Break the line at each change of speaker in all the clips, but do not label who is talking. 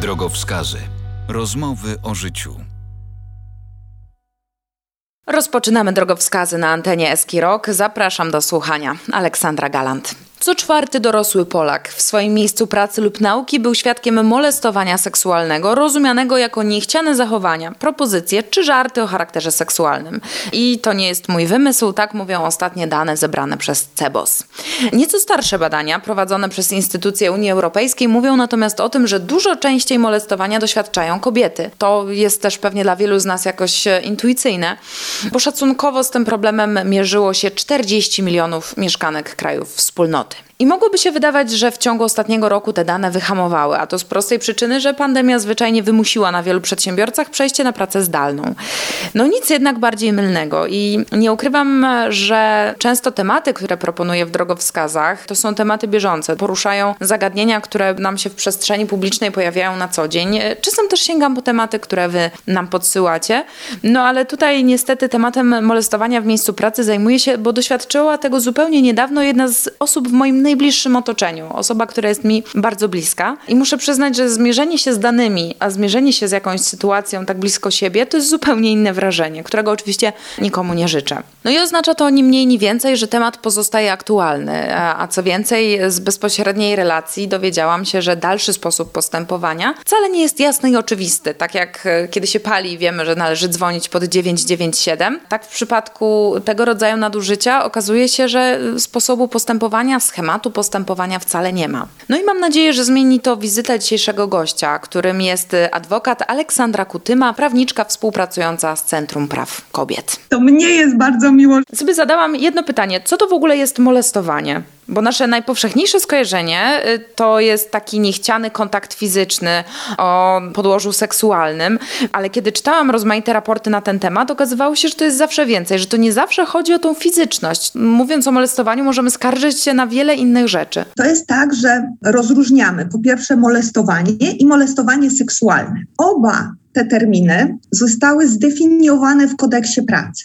Drogowskazy. Rozmowy o życiu.
Rozpoczynamy drogowskazy na antenie Eski Rock. Zapraszam do słuchania. Aleksandra Galant. Co czwarty dorosły Polak w swoim miejscu pracy lub nauki był świadkiem molestowania seksualnego, rozumianego jako niechciane zachowania, propozycje czy żarty o charakterze seksualnym. I to nie jest mój wymysł, tak mówią ostatnie dane zebrane przez CEBOS. Nieco starsze badania prowadzone przez instytucje Unii Europejskiej mówią natomiast o tym, że dużo częściej molestowania doświadczają kobiety. To jest też pewnie dla wielu z nas jakoś intuicyjne, bo szacunkowo z tym problemem mierzyło się 40 milionów mieszkanek krajów wspólnoty. Gott I mogłoby się wydawać, że w ciągu ostatniego roku te dane wyhamowały, a to z prostej przyczyny, że pandemia zwyczajnie wymusiła na wielu przedsiębiorcach przejście na pracę zdalną. No nic jednak bardziej mylnego i nie ukrywam, że często tematy, które proponuję w drogowskazach, to są tematy bieżące, poruszają zagadnienia, które nam się w przestrzeni publicznej pojawiają na co dzień. Czasem też sięgam po tematy, które wy nam podsyłacie, no ale tutaj niestety tematem molestowania w miejscu pracy zajmuje się, bo doświadczyła tego zupełnie niedawno jedna z osób w moim najbliższym otoczeniu, osoba, która jest mi bardzo bliska. I muszę przyznać, że zmierzenie się z danymi, a zmierzenie się z jakąś sytuacją tak blisko siebie, to jest zupełnie inne wrażenie, którego oczywiście nikomu nie życzę. No i oznacza to ni mniej, ni więcej, że temat pozostaje aktualny. A co więcej, z bezpośredniej relacji dowiedziałam się, że dalszy sposób postępowania wcale nie jest jasny i oczywisty. Tak jak e, kiedy się pali, wiemy, że należy dzwonić pod 997. Tak w przypadku tego rodzaju nadużycia okazuje się, że sposobu postępowania, schematu, schematu postępowania wcale nie ma. No i mam nadzieję, że zmieni to wizyta dzisiejszego gościa, którym jest adwokat Aleksandra Kutyma, prawniczka współpracująca z Centrum Praw Kobiet.
To mnie jest bardzo miło.
Sobie zadałam jedno pytanie: co to w ogóle jest molestowanie? Bo nasze najpowszechniejsze skojarzenie y, to jest taki niechciany kontakt fizyczny o podłożu seksualnym, ale kiedy czytałam rozmaite raporty na ten temat, okazywało się, że to jest zawsze więcej, że to nie zawsze chodzi o tą fizyczność. Mówiąc o molestowaniu, możemy skarżyć się na wiele innych rzeczy.
To jest tak, że rozróżniamy po pierwsze molestowanie i molestowanie seksualne. Oba te terminy zostały zdefiniowane w kodeksie pracy.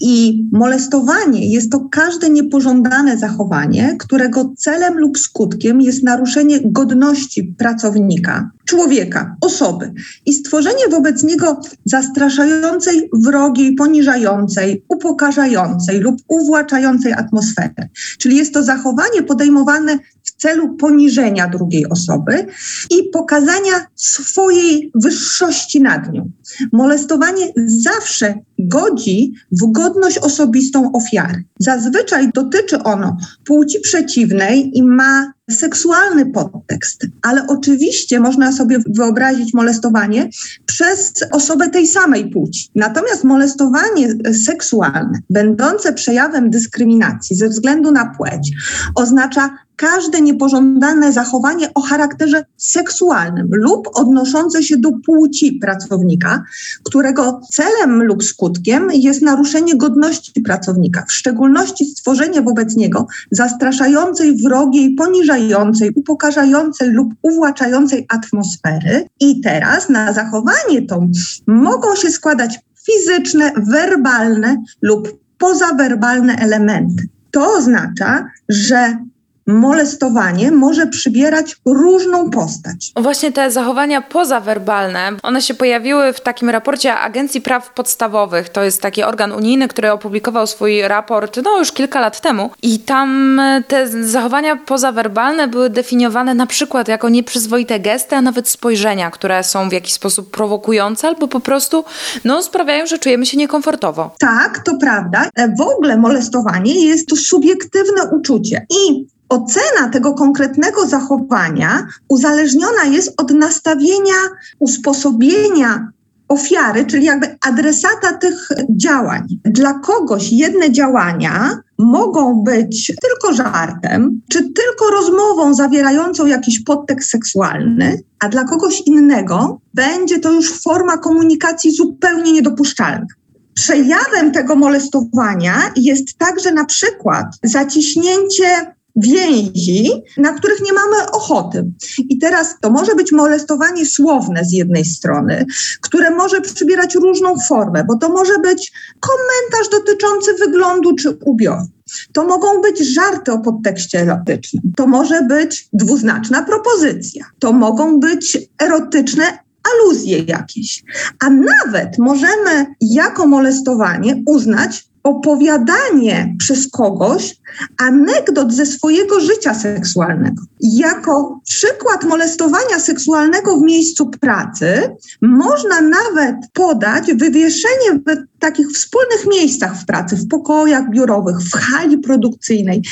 I molestowanie jest to każde niepożądane zachowanie, którego celem lub skutkiem jest naruszenie godności pracownika, człowieka, osoby i stworzenie wobec niego zastraszającej, wrogiej, poniżającej, upokarzającej lub uwłaczającej atmosfery. Czyli jest to zachowanie podejmowane celu poniżenia drugiej osoby i pokazania swojej wyższości nad nią. Molestowanie zawsze godzi w godność osobistą ofiary. Zazwyczaj dotyczy ono płci przeciwnej i ma seksualny podtekst, ale oczywiście można sobie wyobrazić molestowanie przez osobę tej samej płci. Natomiast molestowanie seksualne, będące przejawem dyskryminacji ze względu na płeć, oznacza każde niepożądane zachowanie o charakterze seksualnym lub odnoszące się do płci pracownika, którego celem lub skutkiem jest naruszenie godności pracownika, w szczególności stworzenie wobec niego zastraszającej, wrogiej, poniżającej, upokarzającej lub uwłaczającej atmosfery. I teraz na zachowanie to mogą się składać fizyczne, werbalne lub pozawerbalne elementy. To oznacza, że molestowanie może przybierać różną postać.
Właśnie te zachowania pozawerbalne, one się pojawiły w takim raporcie Agencji Praw Podstawowych. To jest taki organ unijny, który opublikował swój raport no już kilka lat temu i tam e, te zachowania pozawerbalne były definiowane na przykład jako nieprzyzwoite gesty, a nawet spojrzenia, które są w jakiś sposób prowokujące albo po prostu no, sprawiają, że czujemy się niekomfortowo.
Tak, to prawda. E, w ogóle molestowanie jest to subiektywne uczucie i ocena tego konkretnego zachowania uzależniona jest od nastawienia, usposobienia ofiary, czyli jakby adresata tych działań. Dla kogoś jedne działania mogą być tylko żartem, czy tylko rozmową zawierającą jakiś podtekst seksualny, a dla kogoś innego będzie to już forma komunikacji zupełnie niedopuszczalna. Przejawem tego molestowania jest także na przykład zaciśnięcie więzi, na których nie mamy ochoty. I teraz to może być molestowanie słowne z jednej strony, które może przybierać różną formę, bo to może być komentarz dotyczący wyglądu czy ubioru. To mogą być żarty o podtekście erotycznym. To może być dwuznaczna propozycja. To mogą być erotyczne aluzje jakieś. A nawet możemy jako molestowanie uznać opowiadanie przez kogoś anegdot ze swojego życia seksualnego. Jako przykład molestowania seksualnego w miejscu pracy można nawet podać wywieszenie w takich wspólnych miejscach w pracy, w pokojach biurowych, w hali produkcyjnej,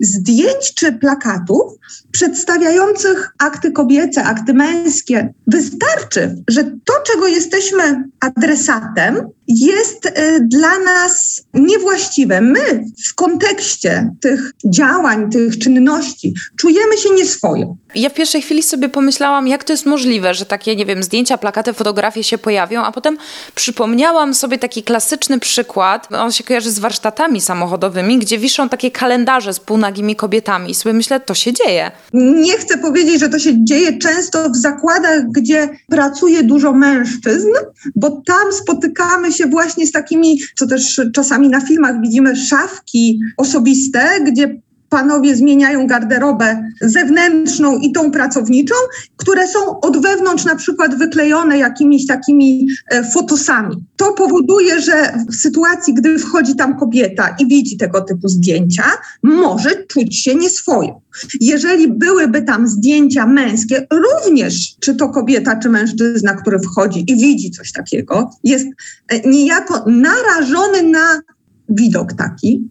zdjęć czy plakatów przedstawiających akty kobiece, akty męskie. Wystarczy, że to, czego jesteśmy adresatem, jest y, dla nas niewłaściwe. My w kontekście tych działań, tych czynności czujemy się nieswojo.
Ja w pierwszej chwili sobie pomyślałam, jak to jest możliwe, że takie, nie wiem, zdjęcia, plakaty, fotografie się pojawią, a potem przypomniałam sobie taki klasyczny przykład. On się kojarzy z warsztatami samochodowymi, gdzie wiszą takie kalendarze z półnagimi kobietami i sobie myślę, to się dzieje.
Nie chcę powiedzieć, że to się dzieje często w zakładach, gdzie pracuje dużo mężczyzn, bo tam spotykamy się właśnie z takimi, co też czasami na filmach widzimy, szafki osobiste, gdzie panowie zmieniają garderobę zewnętrzną i tą pracowniczą, które są od wewnątrz na przykład wyklejone jakimiś takimi e, fotosami. To powoduje, że w sytuacji, gdy wchodzi tam kobieta i widzi tego typu zdjęcia, może czuć się nieswojo. Jeżeli byłyby tam zdjęcia męskie, również czy to kobieta, czy mężczyzna, który wchodzi i widzi coś takiego, jest e, niejako narażony na widok taki,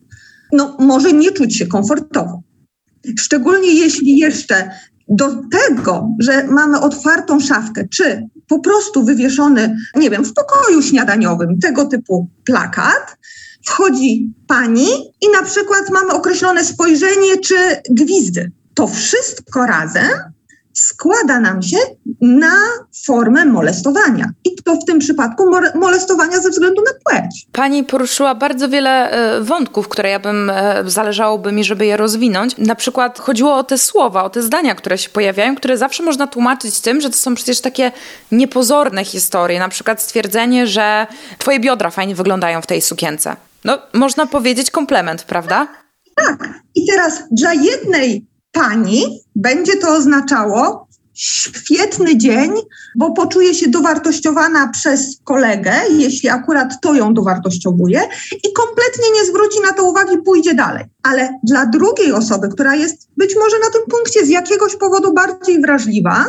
no, może nie czuć się komfortowo. Szczególnie jeśli jeszcze do tego, że mamy otwartą szafkę, czy po prostu wywieszony, nie wiem, w pokoju śniadaniowym tego typu plakat, wchodzi pani i na przykład mamy określone spojrzenie czy gwizdy. To wszystko razem składa nam się na formę molestowania. I to w tym przypadku molestowania ze względu na płeć.
Pani poruszyła bardzo wiele e, wątków, które ja bym, e, zależałoby mi, żeby je rozwinąć. Na przykład chodziło o te słowa, o te zdania, które się pojawiają, które zawsze można tłumaczyć tym, że to są przecież takie niepozorne historie. Na przykład stwierdzenie, że twoje biodra fajnie wyglądają w tej sukience. No, można powiedzieć komplement, prawda?
Tak. I teraz dla jednej pani będzie to oznaczało świetny dzień, bo poczuje się dowartościowana przez kolegę, jeśli akurat to ją dowartościowuje i kompletnie nie zwróci na to uwagi, pójdzie dalej. Ale dla drugiej osoby, która jest być może na tym punkcie z jakiegoś powodu bardziej wrażliwa,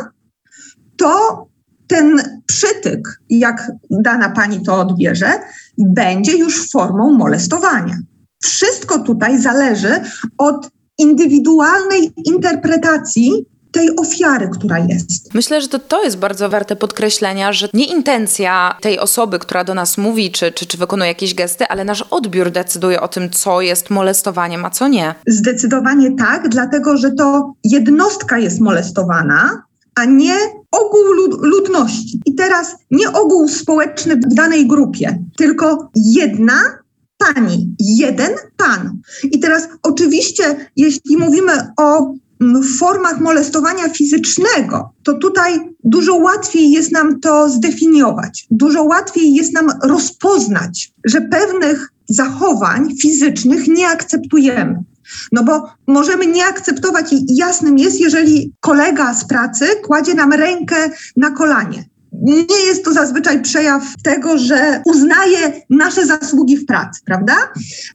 to ten przytyk, jak dana pani to odbierze, będzie już formą molestowania. Wszystko tutaj zależy od indywidualnej interpretacji tej ofiary, która jest.
Myślę, że to, to jest bardzo warte podkreślenia, że nie intencja tej osoby, która do nas mówi, czy, czy, czy wykonuje jakieś gesty, ale nasz odbiór decyduje o tym, co jest molestowaniem, a co nie.
Zdecydowanie tak, dlatego że to jednostka jest molestowana, a nie ogół lud ludności. I teraz nie ogół społeczny w danej grupie, tylko jedna pani, jeden pan. I teraz oczywiście, jeśli mówimy o mm, formach molestowania fizycznego, to tutaj dużo łatwiej jest nam to zdefiniować, dużo łatwiej jest nam rozpoznać, że pewnych zachowań fizycznych nie akceptujemy. No bo możemy nie akceptować i jasnym jest, jeżeli kolega z pracy kładzie nam rękę na kolanie nie jest to zazwyczaj przejaw tego, że uznaje nasze zasługi w pracy, prawda?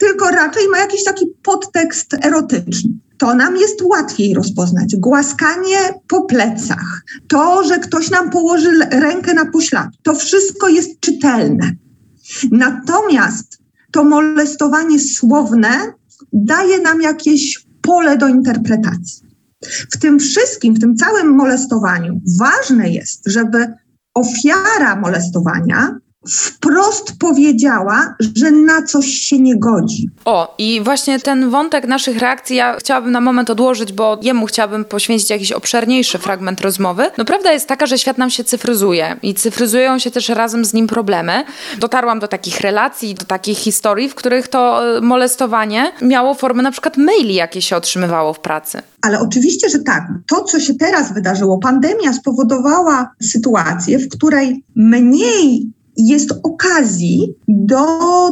Tylko raczej ma jakiś taki podtekst erotyczny. To nam jest łatwiej rozpoznać. Głaskanie po plecach, to, że ktoś nam położy rękę na pośladku, to wszystko jest czytelne. Natomiast to molestowanie słowne daje nam jakieś pole do interpretacji. W tym wszystkim, w tym całym molestowaniu ważne jest, żeby ofiara molestowania wprost powiedziała, że na coś się nie godzi.
O, i właśnie ten wątek naszych reakcji ja chciałabym na moment odłożyć, bo jemu chciałabym poświęcić jakiś obszerniejszy fragment rozmowy. No prawda jest taka, że świat nam się cyfryzuje i cyfryzują się też razem z nim problemy. Dotarłam do takich relacji, do takich historii, w których to e, molestowanie miało formę na przykład maili, jakie się otrzymywało w pracy.
Ale oczywiście, że tak. To, co się teraz wydarzyło, pandemia spowodowała sytuację, w której mniej jest okazji do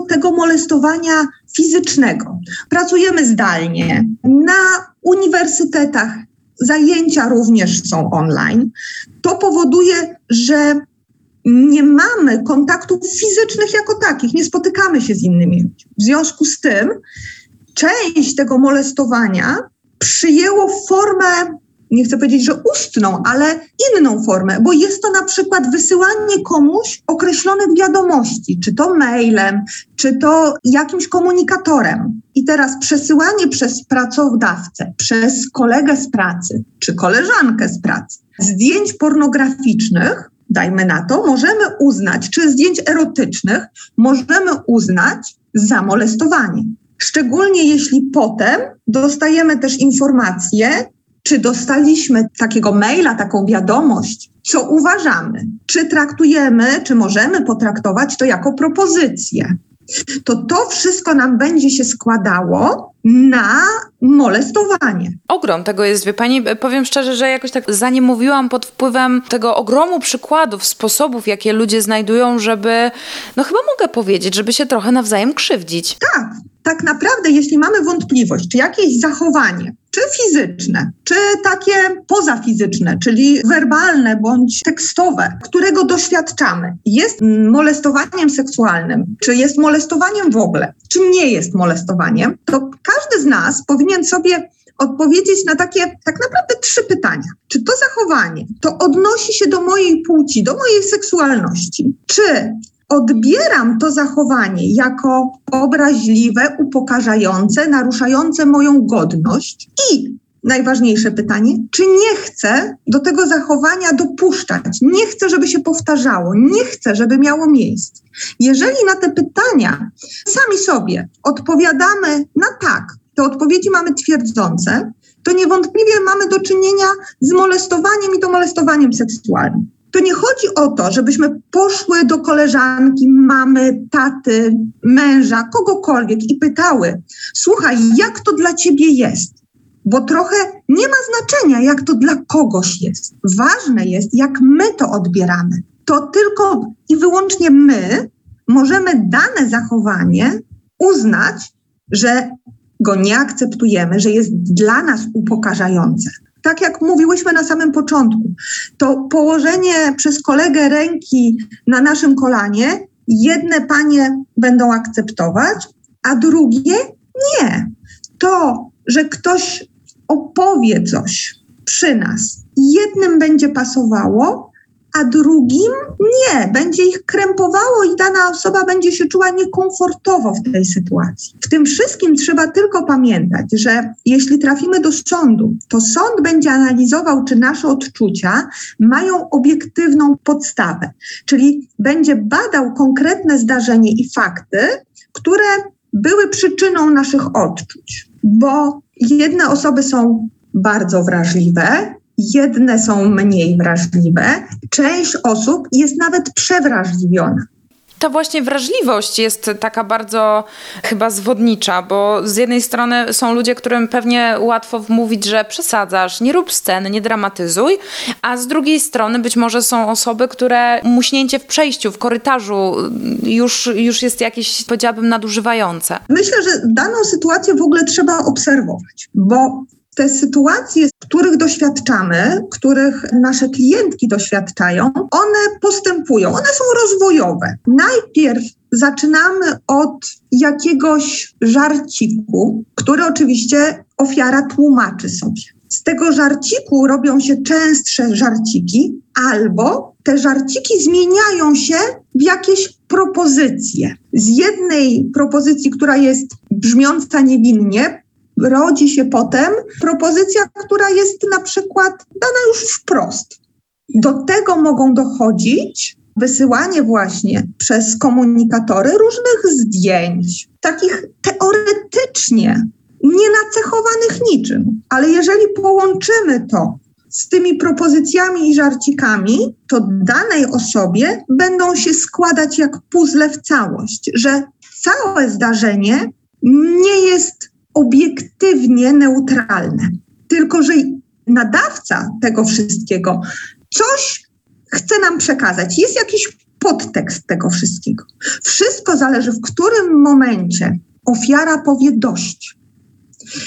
tego molestowania fizycznego. Pracujemy zdalnie. Na uniwersytetach zajęcia również są online. To powoduje, że nie mamy kontaktów fizycznych jako takich, nie spotykamy się z innymi ludźmi. W związku z tym część tego molestowania przyjęło formę nie chcę powiedzieć, że ustną, ale inną formę, bo jest to na przykład wysyłanie komuś określonych wiadomości, czy to mailem, czy to jakimś komunikatorem. I teraz przesyłanie przez pracodawcę, przez kolegę z pracy, czy koleżankę z pracy zdjęć pornograficznych, dajmy na to, możemy uznać, czy zdjęć erotycznych, możemy uznać za molestowanie. Szczególnie jeśli potem dostajemy też informację, czy dostaliśmy takiego maila, taką wiadomość, co uważamy, czy traktujemy, czy możemy potraktować to jako propozycję. To to wszystko nam będzie się składało na molestowanie.
Ogrom tego jest, wie pani, powiem szczerze, że jakoś tak za nie mówiłam pod wpływem tego ogromu przykładów, sposobów, jakie ludzie znajdują, żeby, no chyba mogę powiedzieć, żeby się trochę nawzajem krzywdzić.
Tak, tak naprawdę, jeśli mamy wątpliwość, czy jakieś zachowanie, czy fizyczne, czy takie pozafizyczne, czyli werbalne bądź tekstowe, którego doświadczamy, jest molestowaniem seksualnym, czy jest molestowaniem w ogóle, czy nie jest molestowaniem, to każdy z nas powinien sobie odpowiedzieć na takie tak naprawdę trzy pytania. Czy to zachowanie to odnosi się do mojej płci, do mojej seksualności? Czy odbieram to zachowanie jako obraźliwe, upokarzające, naruszające moją godność i najważniejsze pytanie, czy nie chcę do tego zachowania dopuszczać, nie chcę, żeby się powtarzało, nie chcę, żeby miało miejsce. Jeżeli na te pytania sami sobie odpowiadamy na tak, te odpowiedzi mamy twierdzące, to niewątpliwie mamy do czynienia z molestowaniem i to molestowaniem seksualnym. To nie chodzi o to, żebyśmy poszły do koleżanki, mamy, taty, męża, kogokolwiek i pytały: Słuchaj, jak to dla ciebie jest? Bo trochę nie ma znaczenia, jak to dla kogoś jest. Ważne jest, jak my to odbieramy. To tylko i wyłącznie my możemy dane zachowanie uznać, że go nie akceptujemy, że jest dla nas upokarzające tak jak mówiłyśmy na samym początku, to położenie przez kolegę ręki na naszym kolanie, jedne panie będą akceptować, a drugie nie. To, że ktoś opowie coś przy nas, jednym będzie pasowało, a drugim nie, będzie ich krępowało i dana osoba będzie się czuła niekomfortowo w tej sytuacji. W tym wszystkim trzeba tylko pamiętać, że jeśli trafimy do sądu, to sąd będzie analizował, czy nasze odczucia mają obiektywną podstawę, czyli będzie badał konkretne zdarzenie i fakty, które były przyczyną naszych odczuć, bo jedne osoby są bardzo wrażliwe, jedne są mniej wrażliwe, część osób jest nawet przewrażliwiona.
Ta właśnie wrażliwość jest taka bardzo chyba zwodnicza, bo z jednej strony są ludzie, którym pewnie łatwo wmówić, że przesadzasz, nie rób sceny, nie dramatyzuj, a z drugiej strony być może są osoby, które muśnięcie w przejściu, w korytarzu już, już jest jakieś, powiedziałabym, nadużywające.
Myślę, że daną sytuację w ogóle trzeba obserwować, bo te sytuacje, których doświadczamy, których nasze klientki doświadczają, one postępują, one są rozwojowe. Najpierw zaczynamy od jakiegoś żarciku, który oczywiście ofiara tłumaczy sobie. Z tego żarciku robią się częstsze żarciki, albo te żarciki zmieniają się w jakieś propozycje. Z jednej propozycji, która jest brzmiąca niewinnie, rodzi się potem propozycja, która jest na przykład dana już wprost. Do tego mogą dochodzić wysyłanie właśnie przez komunikatory różnych zdjęć, takich teoretycznie nienacechowanych niczym. Ale jeżeli połączymy to z tymi propozycjami i żarcikami, to danej osobie będą się składać jak puzzle w całość, że całe zdarzenie nie jest obiektywnie neutralne, tylko że nadawca tego wszystkiego coś chce nam przekazać. Jest jakiś podtekst tego wszystkiego. Wszystko zależy, w którym momencie ofiara powie dość.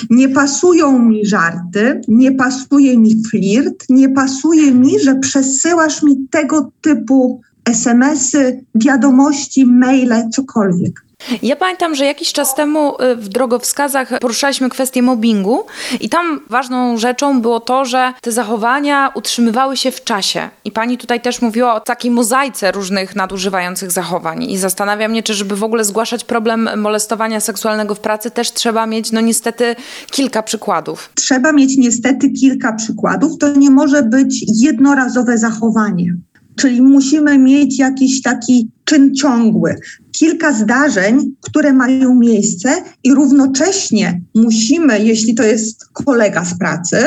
Nie pasują mi żarty, nie pasuje mi flirt, nie pasuje mi, że przesyłasz mi tego typu SMS-y, wiadomości, maile, cokolwiek.
Ja pamiętam, że jakiś czas temu y, w drogowskazach poruszaliśmy kwestię mobbingu i tam ważną rzeczą było to, że te zachowania utrzymywały się w czasie. I pani tutaj też mówiła o takiej mozaice różnych nadużywających zachowań. I zastanawia mnie, czy żeby w ogóle zgłaszać problem molestowania seksualnego w pracy, też trzeba mieć, no niestety, kilka przykładów.
Trzeba mieć niestety kilka przykładów. To nie może być jednorazowe zachowanie. Czyli musimy mieć jakiś taki czyn ciągły, kilka zdarzeń, które mają miejsce i równocześnie musimy, jeśli to jest kolega z pracy,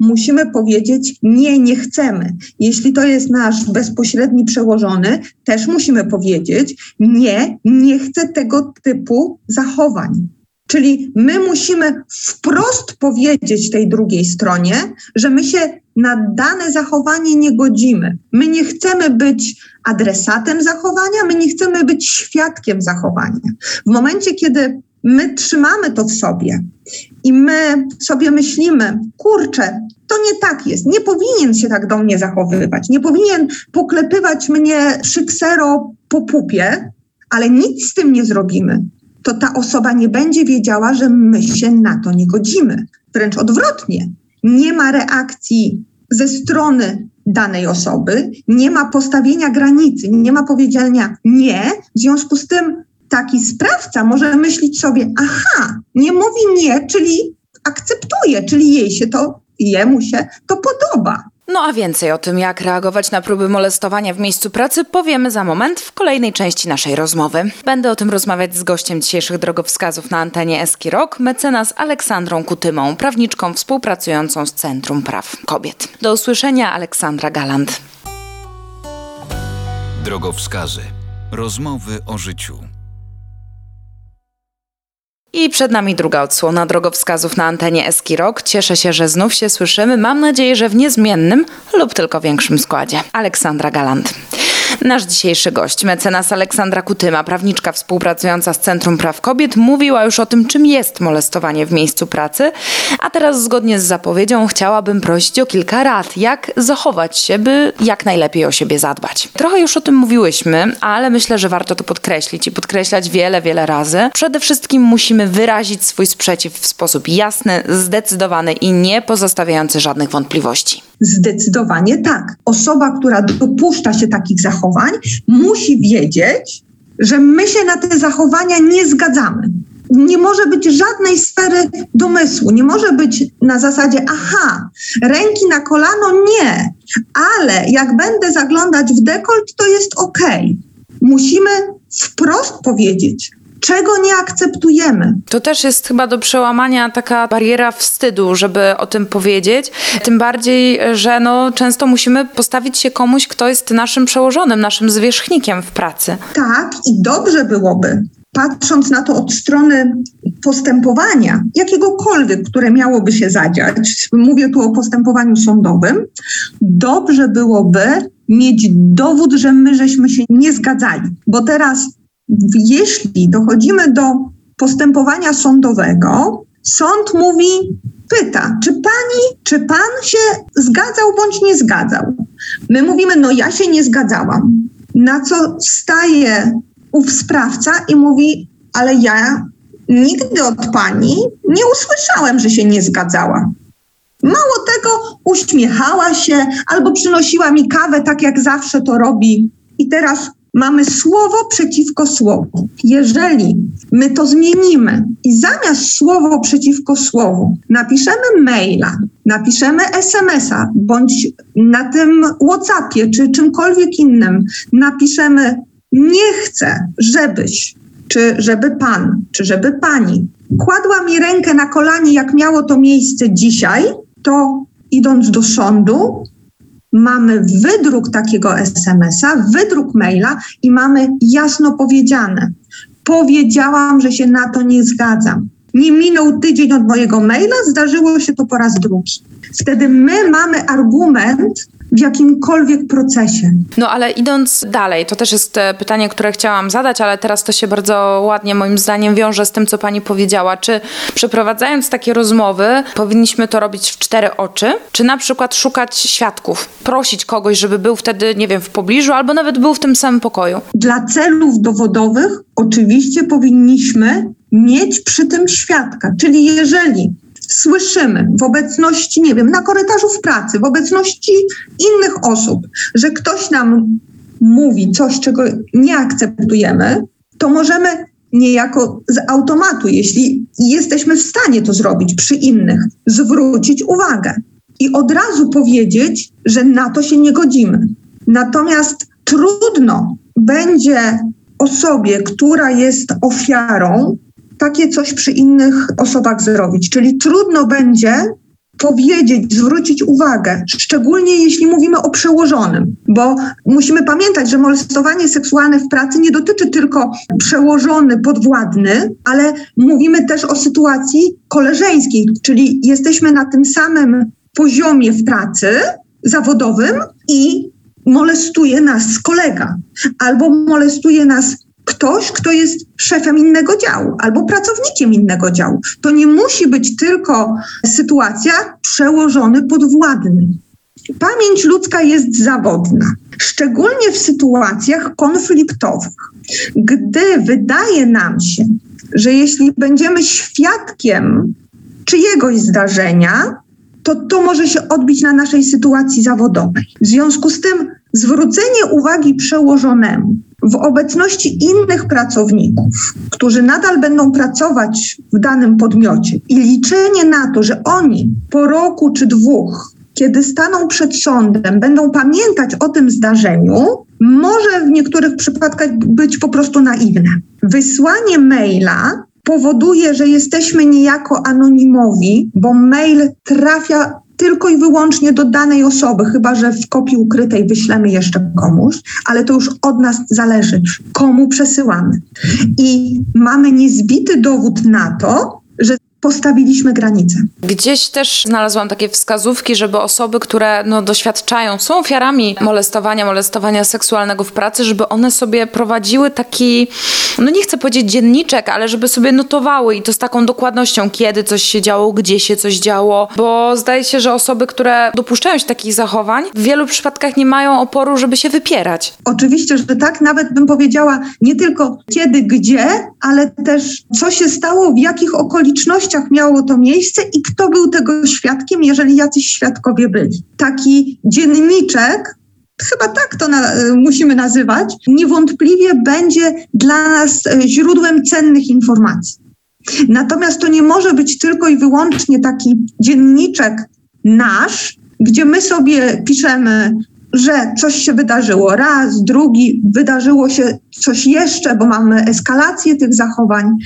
musimy powiedzieć nie, nie chcemy. Jeśli to jest nasz bezpośredni przełożony, też musimy powiedzieć nie, nie chcę tego typu zachowań. Czyli my musimy wprost powiedzieć tej drugiej stronie, że my się na dane zachowanie nie godzimy. My nie chcemy być adresatem zachowania, my nie chcemy być świadkiem zachowania. W momencie, kiedy my trzymamy to w sobie i my sobie myślimy, kurczę, to nie tak jest, nie powinien się tak do mnie zachowywać, nie powinien poklepywać mnie szyksero po pupie, ale nic z tym nie zrobimy, to ta osoba nie będzie wiedziała, że my się na to nie godzimy. Wręcz odwrotnie. Nie ma reakcji ze strony danej osoby, nie ma postawienia granicy, nie ma powiedzenia nie. W związku z tym taki sprawca może myśleć sobie, aha, nie mówi nie, czyli akceptuje, czyli jej się to, jemu się to podoba.
No a więcej o tym, jak reagować na próby molestowania w miejscu pracy, powiemy za moment w kolejnej części naszej rozmowy. Będę o tym rozmawiać z gościem dzisiejszych drogowskazów na antenie Eski Rock, mecenas Aleksandrą Kutymą, prawniczką współpracującą z Centrum Praw Kobiet. Do usłyszenia, Aleksandra Galant.
Drogowskazy. Rozmowy o życiu.
I przed nami druga odsłona drogowskazów na antenie Eski Rock. Cieszę się, że znów się słyszymy. Mam nadzieję, że w niezmiennym lub tylko większym składzie. Aleksandra Galant. Nasz dzisiejszy gość, mecenas Aleksandra Kutyma, prawniczka współpracująca z Centrum Praw Kobiet, mówiła już o tym, czym jest molestowanie w miejscu pracy, a teraz zgodnie z zapowiedzią chciałabym prosić o kilka rad, jak zachować się, by jak najlepiej o siebie zadbać. Trochę już o tym mówiłyśmy, ale myślę, że warto to podkreślić i podkreślać wiele, wiele razy. Przede wszystkim musimy wyrazić swój sprzeciw w sposób jasny, zdecydowany i nie pozostawiający żadnych wątpliwości.
Zdecydowanie tak. Osoba, która dopuszcza się takich zachowań, musi wiedzieć, że my się na te zachowania nie zgadzamy. Nie może być żadnej sfery domysłu, nie może być na zasadzie, aha, ręki na kolano, nie, ale jak będę zaglądać w dekolt, to jest ok. Musimy wprost powiedzieć, czego nie akceptujemy.
To też jest chyba do przełamania taka bariera wstydu, żeby o tym powiedzieć. Tym bardziej, że no, często musimy postawić się komuś, kto jest naszym przełożonym, naszym zwierzchnikiem w pracy.
Tak, i dobrze byłoby, patrząc na to od strony postępowania, jakiegokolwiek, które miałoby się zadziać, mówię tu o postępowaniu sądowym, dobrze byłoby mieć dowód, że my żeśmy się nie zgadzali. Bo teraz jeśli dochodzimy do postępowania sądowego, sąd mówi, pyta, czy pani, czy pan się zgadzał bądź nie zgadzał. My mówimy, no ja się nie zgadzałam. Na co staje ów sprawca i mówi, ale ja nigdy od pani nie usłyszałem, że się nie zgadzała. Mało tego, uśmiechała się albo przynosiła mi kawę, tak jak zawsze to robi. I teraz mamy słowo przeciwko słowu. Jeżeli my to zmienimy i zamiast słowo przeciwko słowu napiszemy maila napiszemy SMS-a bądź na tym WhatsAppie czy czymkolwiek innym napiszemy nie chcę, żebyś, czy żeby pan, czy żeby pani kładła mi rękę na kolanie, jak miało to miejsce dzisiaj, to idąc do sądu, mamy wydruk takiego SMS-a, wydruk maila i mamy jasno powiedziane. Powiedziałam, że się na to nie zgadzam. Nie minął tydzień od mojego maila, zdarzyło się to po raz drugi. Wtedy my mamy argument w jakimkolwiek procesie.
No ale idąc dalej, to też jest e, pytanie, które chciałam zadać, ale teraz to się bardzo ładnie moim zdaniem wiąże z tym, co pani powiedziała. Czy przeprowadzając takie rozmowy, powinniśmy to robić w cztery oczy, czy na przykład szukać świadków, prosić kogoś, żeby był wtedy, nie wiem, w pobliżu, albo nawet był w tym samym pokoju?
Dla celów dowodowych oczywiście powinniśmy mieć przy tym świadka. Czyli jeżeli słyszymy w obecności, nie wiem, na korytarzu w pracy, w obecności innych osób, że ktoś nam mówi coś, czego nie akceptujemy, to możemy niejako z automatu, jeśli jesteśmy w stanie to zrobić przy innych, zwrócić uwagę i od razu powiedzieć, że na to się nie godzimy. Natomiast trudno będzie osobie, która jest ofiarą, takie coś przy innych osobach zrobić. Czyli trudno będzie powiedzieć, zwrócić uwagę, szczególnie jeśli mówimy o przełożonym, bo musimy pamiętać, że molestowanie seksualne w pracy nie dotyczy tylko przełożony, podwładny, ale mówimy też o sytuacji koleżeńskiej, czyli jesteśmy na tym samym poziomie w pracy zawodowym i molestuje nas kolega albo molestuje nas ktoś, kto jest szefem innego działu albo pracownikiem innego działu. To nie musi być tylko sytuacja przełożony podwładny. Pamięć ludzka jest zawodna, szczególnie w sytuacjach konfliktowych. Gdy wydaje nam się, że jeśli będziemy świadkiem czyjegoś zdarzenia, to to może się odbić na naszej sytuacji zawodowej. W związku z tym zwrócenie uwagi przełożonemu w obecności innych pracowników, którzy nadal będą pracować w danym podmiocie i liczenie na to, że oni po roku czy dwóch, kiedy staną przed sądem, będą pamiętać o tym zdarzeniu, może w niektórych przypadkach być po prostu naiwne. Wysłanie maila powoduje, że jesteśmy niejako anonimowi, bo mail trafia tylko i wyłącznie do danej osoby, chyba że w kopii ukrytej wyślemy jeszcze komuś, ale to już od nas zależy, komu przesyłamy. I mamy niezbity dowód na to, że postawiliśmy granice.
Gdzieś też znalazłam takie wskazówki, żeby osoby, które no, doświadczają, są ofiarami molestowania, molestowania seksualnego w pracy, żeby one sobie prowadziły taki, no nie chcę powiedzieć dzienniczek, ale żeby sobie notowały i to z taką dokładnością, kiedy coś się działo, gdzie się coś działo, bo zdaje się, że osoby, które dopuszczają się takich zachowań, w wielu przypadkach nie mają oporu, żeby się wypierać.
Oczywiście, że tak, nawet bym powiedziała nie tylko kiedy, gdzie, ale też co się stało, w jakich okolicznościach miało to miejsce i kto był tego świadkiem, jeżeli jacyś świadkowie byli. Taki dzienniczek, chyba tak to na, musimy nazywać, niewątpliwie będzie dla nas e, źródłem cennych informacji. Natomiast to nie może być tylko i wyłącznie taki dzienniczek nasz, gdzie my sobie piszemy, że coś się wydarzyło raz, drugi, wydarzyło się coś jeszcze, bo mamy eskalację tych zachowań,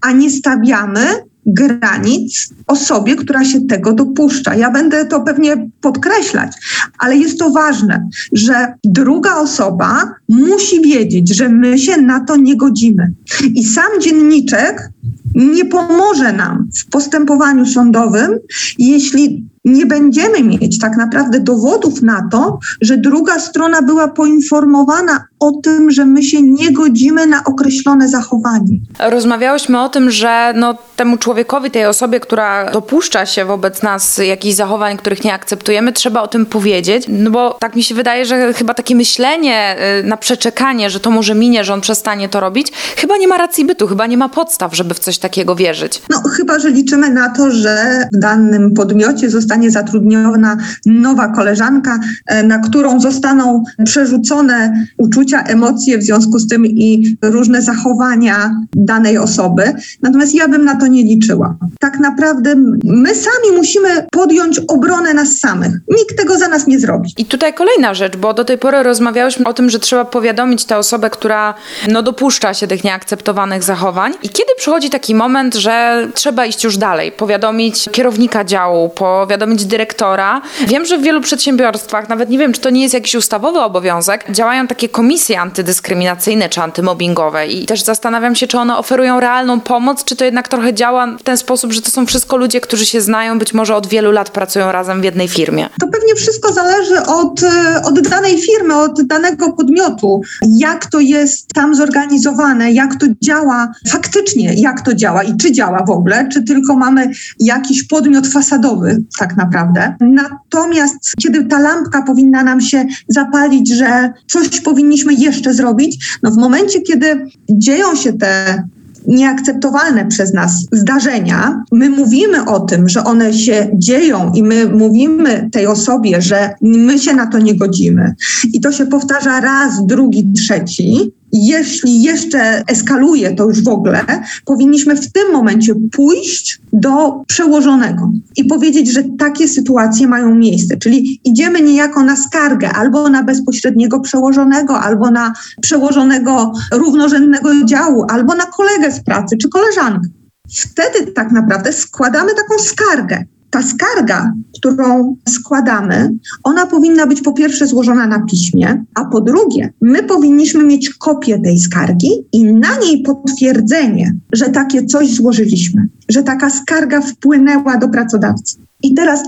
a nie stawiamy granic osobie, która się tego dopuszcza. Ja będę to pewnie podkreślać, ale jest to ważne, że druga osoba musi wiedzieć, że my się na to nie godzimy. I sam dzienniczek nie pomoże nam w postępowaniu sądowym, jeśli nie będziemy mieć tak naprawdę dowodów na to, że druga strona była poinformowana o tym, że my się nie godzimy na określone zachowanie.
Rozmawiałyśmy o tym, że no, temu człowiekowi, tej osobie, która dopuszcza się wobec nas jakichś zachowań, których nie akceptujemy, trzeba o tym powiedzieć, no bo tak mi się wydaje, że chyba takie myślenie y, na przeczekanie, że to może minie, że on przestanie to robić, chyba nie ma racji bytu, chyba nie ma podstaw, żeby w coś takiego wierzyć.
No chyba, że liczymy na to, że w danym podmiocie zostanie zatrudniona nowa koleżanka, e, na którą zostaną przerzucone uczucia, emocje w związku z tym i różne zachowania danej osoby. Natomiast ja bym na to nie liczyła. Tak naprawdę my sami musimy podjąć obronę nas samych. Nikt tego za nas nie zrobi.
I tutaj kolejna rzecz, bo do tej pory rozmawiałyśmy o tym, że powiadomić tę osobę, która no, dopuszcza się tych nieakceptowanych zachowań. I kiedy przychodzi taki moment, że trzeba iść już dalej, powiadomić kierownika działu, powiadomić dyrektora. Wiem, że w wielu przedsiębiorstwach, nawet nie wiem, czy to nie jest jakiś ustawowy obowiązek, działają takie komisje antydyskryminacyjne czy antymobbingowe i też zastanawiam się, czy one oferują realną pomoc, czy to jednak trochę działa w ten sposób, że to są wszystko ludzie, którzy się znają, być może od wielu lat pracują razem w jednej firmie.
To pewnie wszystko zależy od, e, od danej firmy, od danego podmiotu, jak to jest tam zorganizowane, jak to działa faktycznie, jak to działa i czy działa w ogóle, czy tylko mamy jakiś podmiot fasadowy tak naprawdę. Natomiast kiedy ta lampka powinna nam się zapalić, że coś powinniśmy jeszcze zrobić, no w momencie, kiedy dzieją się te nieakceptowalne przez nas zdarzenia, my mówimy o tym, że one się dzieją i my mówimy tej osobie, że my się na to nie godzimy. I to się powtarza raz, drugi, trzeci, jeśli jeszcze eskaluje to już w ogóle, powinniśmy w tym momencie pójść do przełożonego i powiedzieć, że takie sytuacje mają miejsce. Czyli idziemy niejako na skargę albo na bezpośredniego przełożonego, albo na przełożonego równorzędnego działu, albo na kolegę z pracy czy koleżankę. Wtedy tak naprawdę składamy taką skargę ta skarga, którą składamy, ona powinna być po pierwsze złożona na piśmie, a po drugie, my powinniśmy mieć kopię tej skargi i na niej potwierdzenie, że takie coś złożyliśmy, że taka skarga wpłynęła do pracodawcy. I teraz,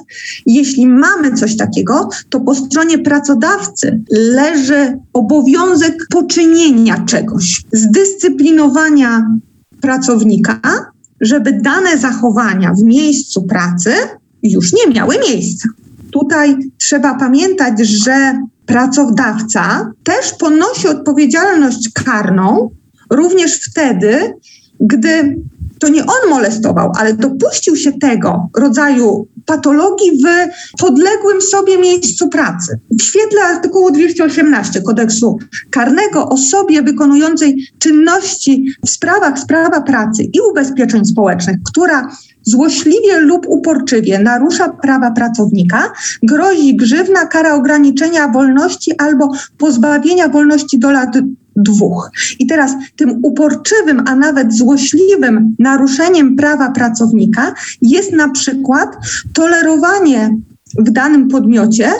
jeśli mamy coś takiego, to po stronie pracodawcy leży obowiązek poczynienia czegoś, zdyscyplinowania pracownika, żeby dane zachowania w miejscu pracy już nie miały miejsca. Tutaj trzeba pamiętać, że pracodawca też ponosi odpowiedzialność karną również wtedy, gdy to nie on molestował, ale dopuścił się tego rodzaju patologii w podległym sobie miejscu pracy. W świetle artykułu 218 kodeksu karnego osobie wykonującej czynności w sprawach sprawa pracy i ubezpieczeń społecznych, która złośliwie lub uporczywie narusza prawa pracownika, grozi grzywna, kara ograniczenia wolności albo pozbawienia wolności do lat dwóch. I teraz tym uporczywym, a nawet złośliwym naruszeniem prawa pracownika jest na przykład tolerowanie w danym podmiocie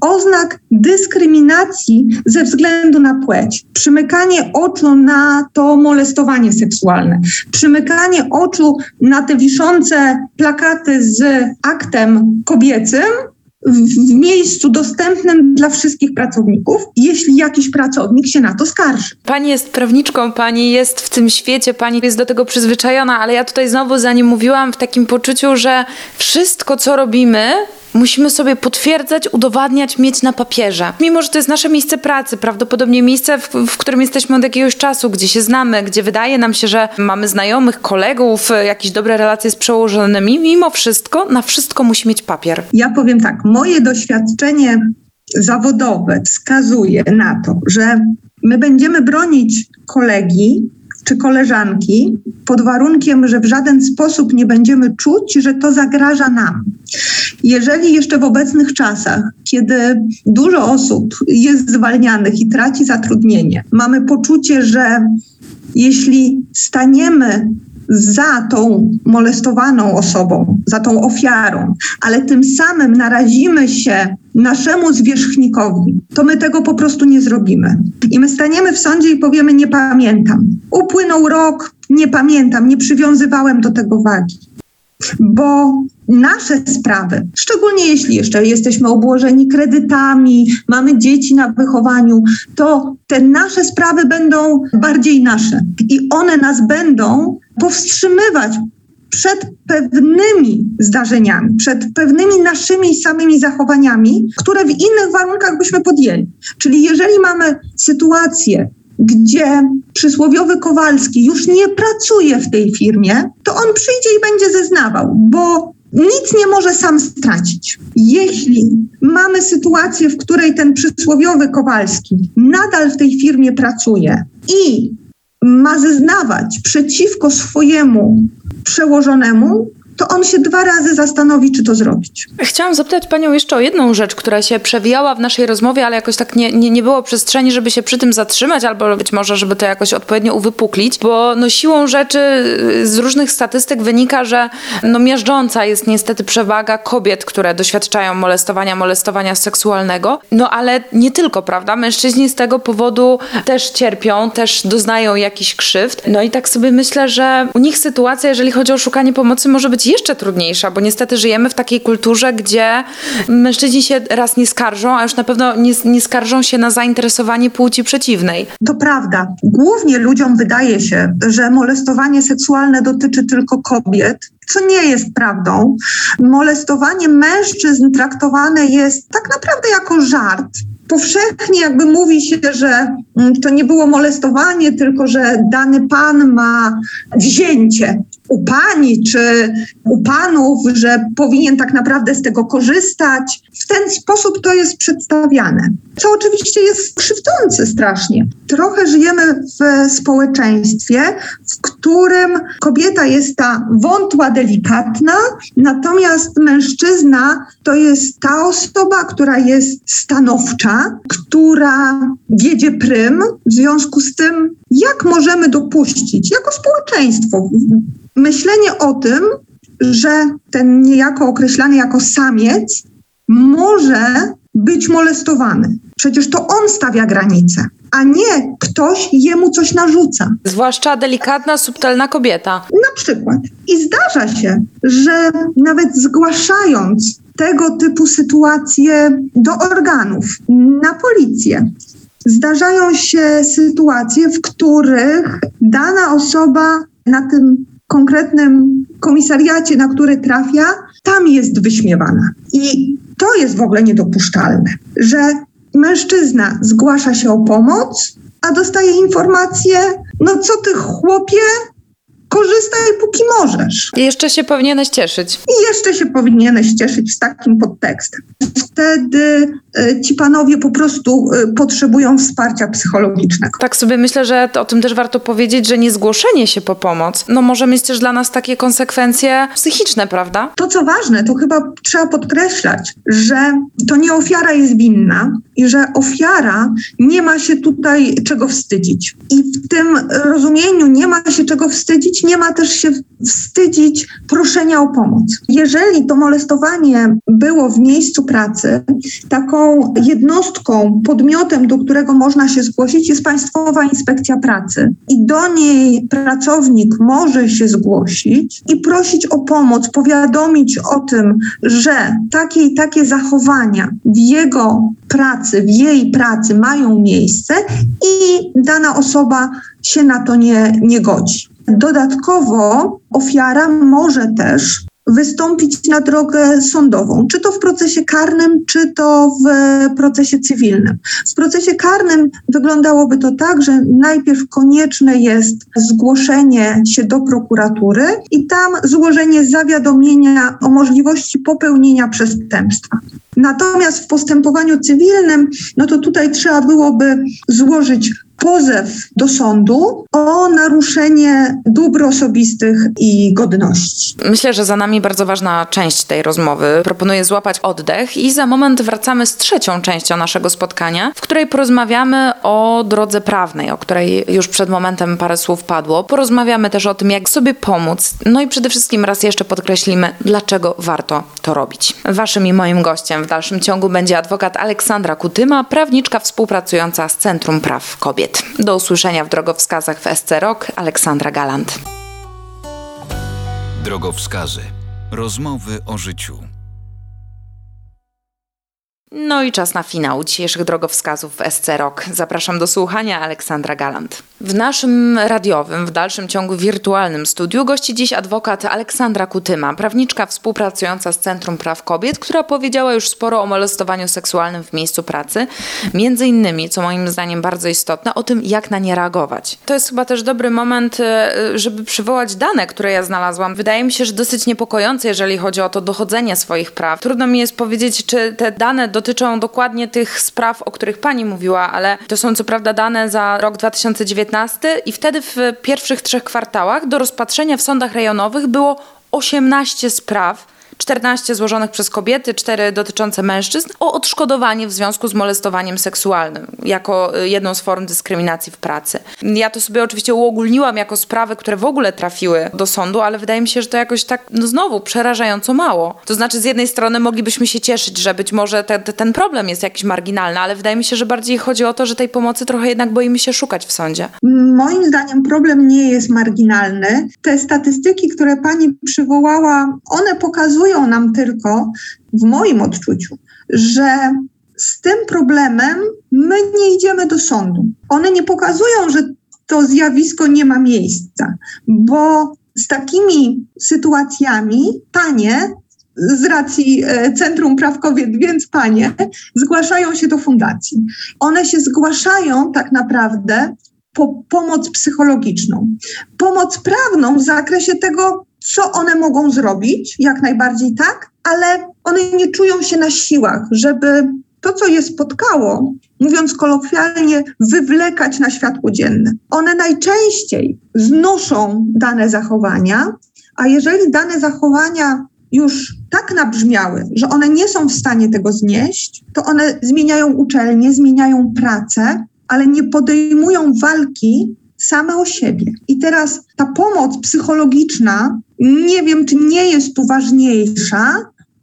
oznak dyskryminacji ze względu na płeć, przymykanie oczu na to molestowanie seksualne, przymykanie oczu na te wiszące plakaty z aktem kobiecym, w miejscu dostępnym dla wszystkich pracowników, jeśli jakiś pracownik się na to skarży.
Pani jest prawniczką, pani jest w tym świecie, pani jest do tego przyzwyczajona, ale ja tutaj znowu za nim mówiłam w takim poczuciu, że wszystko, co robimy, musimy sobie potwierdzać, udowadniać, mieć na papierze. Mimo, że to jest nasze miejsce pracy, prawdopodobnie miejsce, w, w, którym jesteśmy od jakiegoś czasu, gdzie się znamy, gdzie wydaje nam się, że mamy znajomych, kolegów, jakieś dobre relacje z przełożonymi, mimo wszystko, na wszystko musi mieć papier.
Ja powiem tak, moje doświadczenie zawodowe wskazuje na to, że my będziemy bronić kolegi, czy koleżanki, pod warunkiem, że w żaden sposób nie będziemy czuć, że to zagraża nam. Jeżeli jeszcze w obecnych czasach, kiedy dużo osób jest zwalnianych i traci zatrudnienie, mamy poczucie, że jeśli staniemy za tą molestowaną osobą, za tą ofiarą, ale tym samym narazimy się naszemu zwierzchnikowi, to my tego po prostu nie zrobimy. I my staniemy w sądzie i powiemy: Nie pamiętam. Upłynął rok, nie pamiętam, nie przywiązywałem do tego wagi. Bo nasze sprawy, szczególnie jeśli jeszcze jesteśmy obłożeni kredytami, mamy dzieci na wychowaniu, to te nasze sprawy będą bardziej nasze i one nas będą powstrzymywać przed pewnymi zdarzeniami, przed pewnymi naszymi samymi zachowaniami, które w innych warunkach byśmy podjęli. Czyli jeżeli mamy sytuację, gdzie przysłowiowy Kowalski już nie pracuje w tej firmie, to on przyjdzie i będzie zeznawał, bo nic nie może sam stracić. Jeśli mamy sytuację, w której ten przysłowiowy Kowalski nadal w tej firmie pracuje i ma zeznawać przeciwko swojemu przełożonemu, to on się dwa razy zastanowi, czy to zrobić.
Chciałam zapytać Panią jeszcze o jedną rzecz, która się przewijała w naszej rozmowie, ale jakoś tak nie, nie, nie było przestrzeni, żeby się przy tym zatrzymać, albo być może, żeby to jakoś odpowiednio uwypuklić, bo no siłą rzeczy y, z różnych statystyk wynika, że no miażdżąca jest niestety przewaga kobiet, które doświadczają molestowania, molestowania seksualnego, no ale nie tylko, prawda? Mężczyźni z tego powodu też cierpią, też doznają jakichś krzywd. No i tak sobie myślę, że u nich sytuacja, jeżeli chodzi o szukanie pomocy, może być jeszcze trudniejsza, bo niestety żyjemy w takiej kulturze, gdzie mężczyźni się raz nie skarżą, a już na pewno nie, nie skarżą się na zainteresowanie płci przeciwnej.
To prawda. Głównie ludziom wydaje się, że molestowanie seksualne dotyczy tylko kobiet, co nie jest prawdą. Molestowanie mężczyzn traktowane jest tak naprawdę jako żart powszechnie jakby mówi się, że mm, to nie było molestowanie, tylko że dany pan ma wzięcie u pani czy u panów, że powinien tak naprawdę z tego korzystać. W ten sposób to jest przedstawiane, co oczywiście jest krzywdzące strasznie. Trochę żyjemy w społeczeństwie, w którym kobieta jest ta wątła, delikatna, natomiast mężczyzna to jest ta osoba, która jest stanowcza, która wiedzie prym. W związku z tym, jak możemy dopuścić jako społeczeństwo myślenie o tym, że ten niejako określany jako samiec może być molestowany. Przecież to on stawia granice, a nie ktoś jemu coś narzuca.
Zwłaszcza delikatna, subtelna kobieta.
Na przykład. I zdarza się, że nawet zgłaszając tego typu sytuacje do organów, na policję, zdarzają się sytuacje, w których dana osoba na tym konkretnym komisariacie, na który trafia, tam jest wyśmiewana. I to jest w ogóle niedopuszczalne, że mężczyzna zgłasza się o pomoc, a dostaje informację, no co ty chłopie, korzystaj póki możesz.
I jeszcze się powinieneś cieszyć.
I jeszcze się powinieneś cieszyć z takim podtekstem. Wtedy e, ci panowie po prostu e, potrzebują wsparcia psychologicznego.
Tak sobie myślę, że o tym też warto powiedzieć, że niezgłoszenie się po pomoc no może mieć też dla nas takie konsekwencje psychiczne, prawda?
To co ważne, to chyba trzeba podkreślać, że to nie ofiara jest winna i że ofiara nie ma się tutaj czego wstydzić. I w tym rozumieniu nie ma się czego wstydzić, nie ma też się wstydzić proszenia o pomoc. Jeżeli to molestowanie było w miejscu pracy, taką jednostką, podmiotem, do którego można się zgłosić, jest Państwowa Inspekcja Pracy. I do niej pracownik może się zgłosić i prosić o pomoc, powiadomić o tym, że takie i takie zachowania w jego pracy, w jej pracy mają miejsce i dana osoba się na to nie, nie godzi. Dodatkowo ofiara może też wystąpić na drogę sądową, czy to w procesie karnym, czy to w procesie cywilnym. W procesie karnym wyglądałoby to tak, że najpierw konieczne jest zgłoszenie się do prokuratury i tam złożenie zawiadomienia o możliwości popełnienia przestępstwa. Natomiast w postępowaniu cywilnym, no to tutaj trzeba byłoby złożyć pozew do sądu o naruszenie dóbr osobistych i godności.
Myślę, że za nami bardzo ważna część tej rozmowy. Proponuję złapać oddech i za moment wracamy z trzecią częścią naszego spotkania, w której porozmawiamy o drodze prawnej, o której już przed momentem parę słów padło. Porozmawiamy też o tym, jak sobie pomóc. No i przede wszystkim raz jeszcze podkreślimy, dlaczego warto to robić. Waszym i moim gościem w dalszym ciągu będzie adwokat Aleksandra Kutyma, prawniczka współpracująca z Centrum Praw Kobiet kobiet. Do usłyszenia w drogowskazach w SC Rok. Aleksandra Galant.
Drogowskazy. Rozmowy o życiu.
No i czas na finał dzisiejszych drogowskazów w SC Rock. Zapraszam do słuchania Aleksandra Galant. W naszym radiowym, w dalszym ciągu wirtualnym studiu gości dziś adwokat Aleksandra Kutyma, prawniczka współpracująca z Centrum Praw Kobiet, która powiedziała już sporo o molestowaniu seksualnym w miejscu pracy. Między innymi, co moim zdaniem bardzo istotne, o tym, jak na nie reagować. To jest chyba też dobry moment, e, żeby przywołać dane, które ja znalazłam. Wydaje mi się, że dosyć niepokojące, jeżeli chodzi o to dochodzenie swoich praw. Trudno mi jest powiedzieć, czy te dane dotyczą dokładnie tych spraw, o których pani mówiła, ale to są co prawda dane za rok 2019 i wtedy w pierwszych trzech kwartałach do rozpatrzenia w sądach rejonowych było 18 spraw 14 złożonych przez kobiety, 4 dotyczące mężczyzn, o odszkodowanie w związku z molestowaniem seksualnym jako y, jedną z form dyskryminacji w pracy. Ja to sobie oczywiście uogólniłam jako sprawy, które w ogóle trafiły do sądu, ale wydaje mi się, że to jakoś tak, no znowu, przerażająco mało. To znaczy, z jednej strony moglibyśmy się cieszyć, że być może te, te, ten problem jest jakiś marginalny, ale wydaje mi się, że bardziej chodzi o to, że tej pomocy trochę jednak boimy się szukać w sądzie.
Moim zdaniem problem nie jest marginalny. Te statystyki, które pani przywołała, one pokazują, pokazują nam tylko, w moim odczuciu, że z tym problemem my nie idziemy do sądu. One nie pokazują, że to zjawisko nie ma miejsca, bo z takimi sytuacjami panie z racji e, Centrum Praw Kobiet, więc panie, zgłaszają się do fundacji. One się zgłaszają tak naprawdę po pomoc psychologiczną. Pomoc prawną w zakresie tego, co one mogą zrobić, jak najbardziej tak, ale one nie czują się na siłach, żeby to, co je spotkało, mówiąc kolokwialnie, wywlekać na światło dzienne. One najczęściej znoszą dane zachowania, a jeżeli dane zachowania już tak nabrzmiały, że one nie są w stanie tego znieść, to one zmieniają uczelnię, zmieniają pracę, ale nie podejmują walki same o siebie. I teraz ta pomoc psychologiczna, nie wiem, czy nie jest tu ważniejsza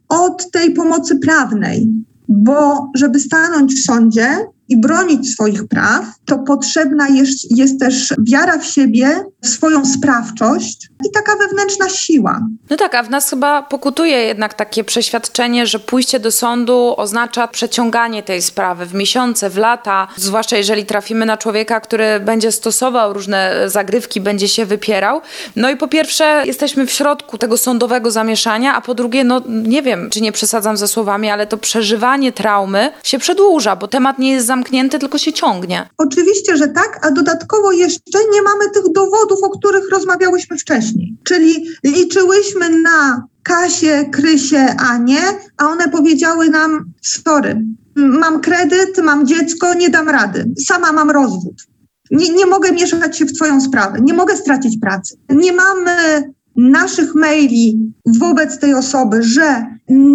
od tej pomocy prawnej, bo żeby stanąć w sądzie i bronić swoich praw, to potrzebna jest, jest też wiara w siebie, w swoją sprawczość i taka wewnętrzna siła.
No tak, a w nas chyba pokutuje jednak takie przeświadczenie, że pójście do sądu oznacza przeciąganie tej sprawy w miesiące, w lata, zwłaszcza jeżeli trafimy na człowieka, który będzie stosował różne zagrywki, będzie się wypierał. No i po pierwsze, jesteśmy w środku tego sądowego zamieszania, a po drugie, no nie wiem, czy nie przesadzam ze słowami, ale to przeżywanie traumy się przedłuża, bo temat nie jest zamknięty, tylko się ciągnie.
Oczywiście, że tak, a dodatkowo jeszcze nie mamy tych dowodów, o których rozmawiałyśmy wcześniej. Czyli liczyłyśmy na Kasię, Krysię, Anię, a one powiedziały nam: Sorry, mam kredyt, mam dziecko, nie dam rady, sama mam rozwód. Nie, nie mogę mieszać się w Twoją sprawę, nie mogę stracić pracy. Nie mamy naszych maili wobec tej osoby, że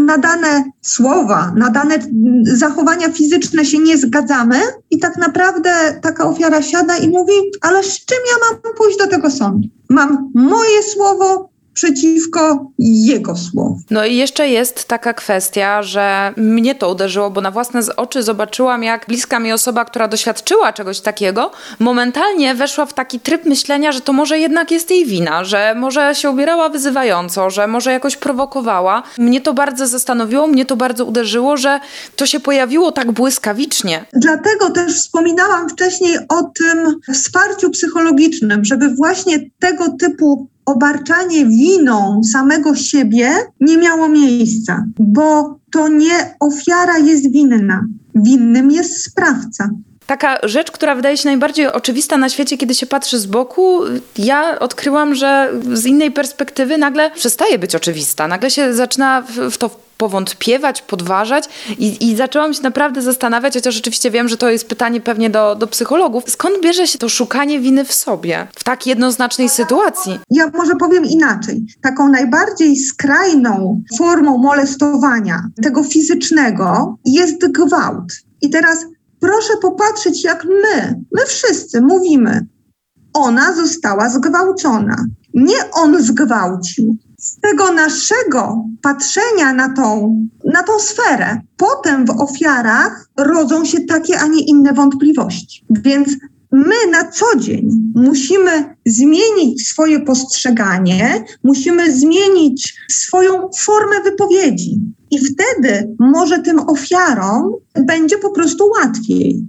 na dane słowa, na dane zachowania fizyczne się nie zgadzamy i tak naprawdę taka ofiara siada i mówi, ale z czym ja mam pójść do tego sądu? Mam moje słowo, przeciwko jego słowom.
No i jeszcze jest taka kwestia, że mnie to uderzyło, bo na własne oczy zobaczyłam, jak bliska mi osoba, która doświadczyła czegoś takiego, momentalnie weszła w taki tryb myślenia, że to może jednak jest jej wina, że może się ubierała wyzywająco, że może jakoś prowokowała. Mnie to bardzo zastanowiło, mnie to bardzo uderzyło, że to się pojawiło tak błyskawicznie.
Dlatego też wspominałam wcześniej o tym wsparciu psychologicznym, żeby właśnie tego typu obarczanie winą samego siebie nie miało miejsca, bo to nie ofiara jest winna, winnym jest sprawca.
Taka rzecz, która wydaje się najbardziej oczywista na świecie, kiedy się patrzy z boku, ja odkryłam, że z innej perspektywy nagle przestaje być oczywista. Nagle się zaczyna w to powątpiewać, podważać i, i zaczęłam się naprawdę zastanawiać, chociaż rzeczywiście wiem, że to jest pytanie pewnie do, do psychologów, skąd bierze się to szukanie winy w sobie w tak jednoznacznej sytuacji?
Ja może powiem inaczej. Taką najbardziej skrajną formą molestowania tego fizycznego jest gwałt. I teraz proszę popatrzeć, jak my, my wszyscy mówimy, ona została zgwałcona. Nie on zgwałcił z tego naszego patrzenia na tą, na tą sferę, potem w ofiarach rodzą się takie, a nie inne wątpliwości. Więc my na co dzień musimy zmienić swoje postrzeganie, musimy zmienić swoją formę wypowiedzi. I wtedy może tym ofiarom będzie po prostu łatwiej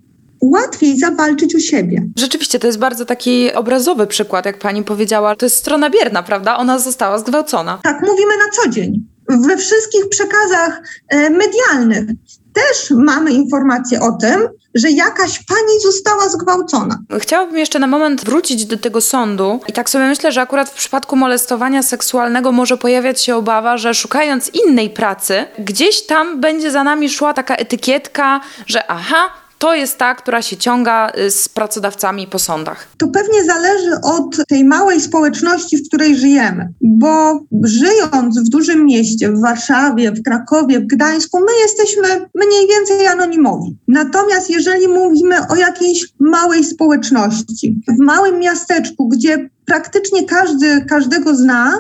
łatwiej zawalczyć o siebie.
Rzeczywiście, to jest bardzo taki obrazowy przykład, jak pani powiedziała. To jest strona bierna, prawda? Ona została zgwałcona.
Tak, mówimy na co dzień. We wszystkich przekazach e, medialnych też mamy informacje o tym, że jakaś pani została zgwałcona.
Chciałabym jeszcze na moment wrócić do tego sądu i tak sobie myślę, że akurat w przypadku molestowania seksualnego może pojawiać się obawa, że szukając innej pracy, gdzieś tam będzie za nami szła taka etykietka, że aha, to jest ta, która się ciąga y, z pracodawcami po sądach?
To pewnie zależy od tej małej społeczności, w której żyjemy, bo żyjąc w dużym mieście, w Warszawie, w Krakowie, w Gdańsku, my jesteśmy mniej więcej anonimowi. Natomiast jeżeli mówimy o jakiejś małej społeczności, w małym miasteczku, gdzie praktycznie każdy każdego zna,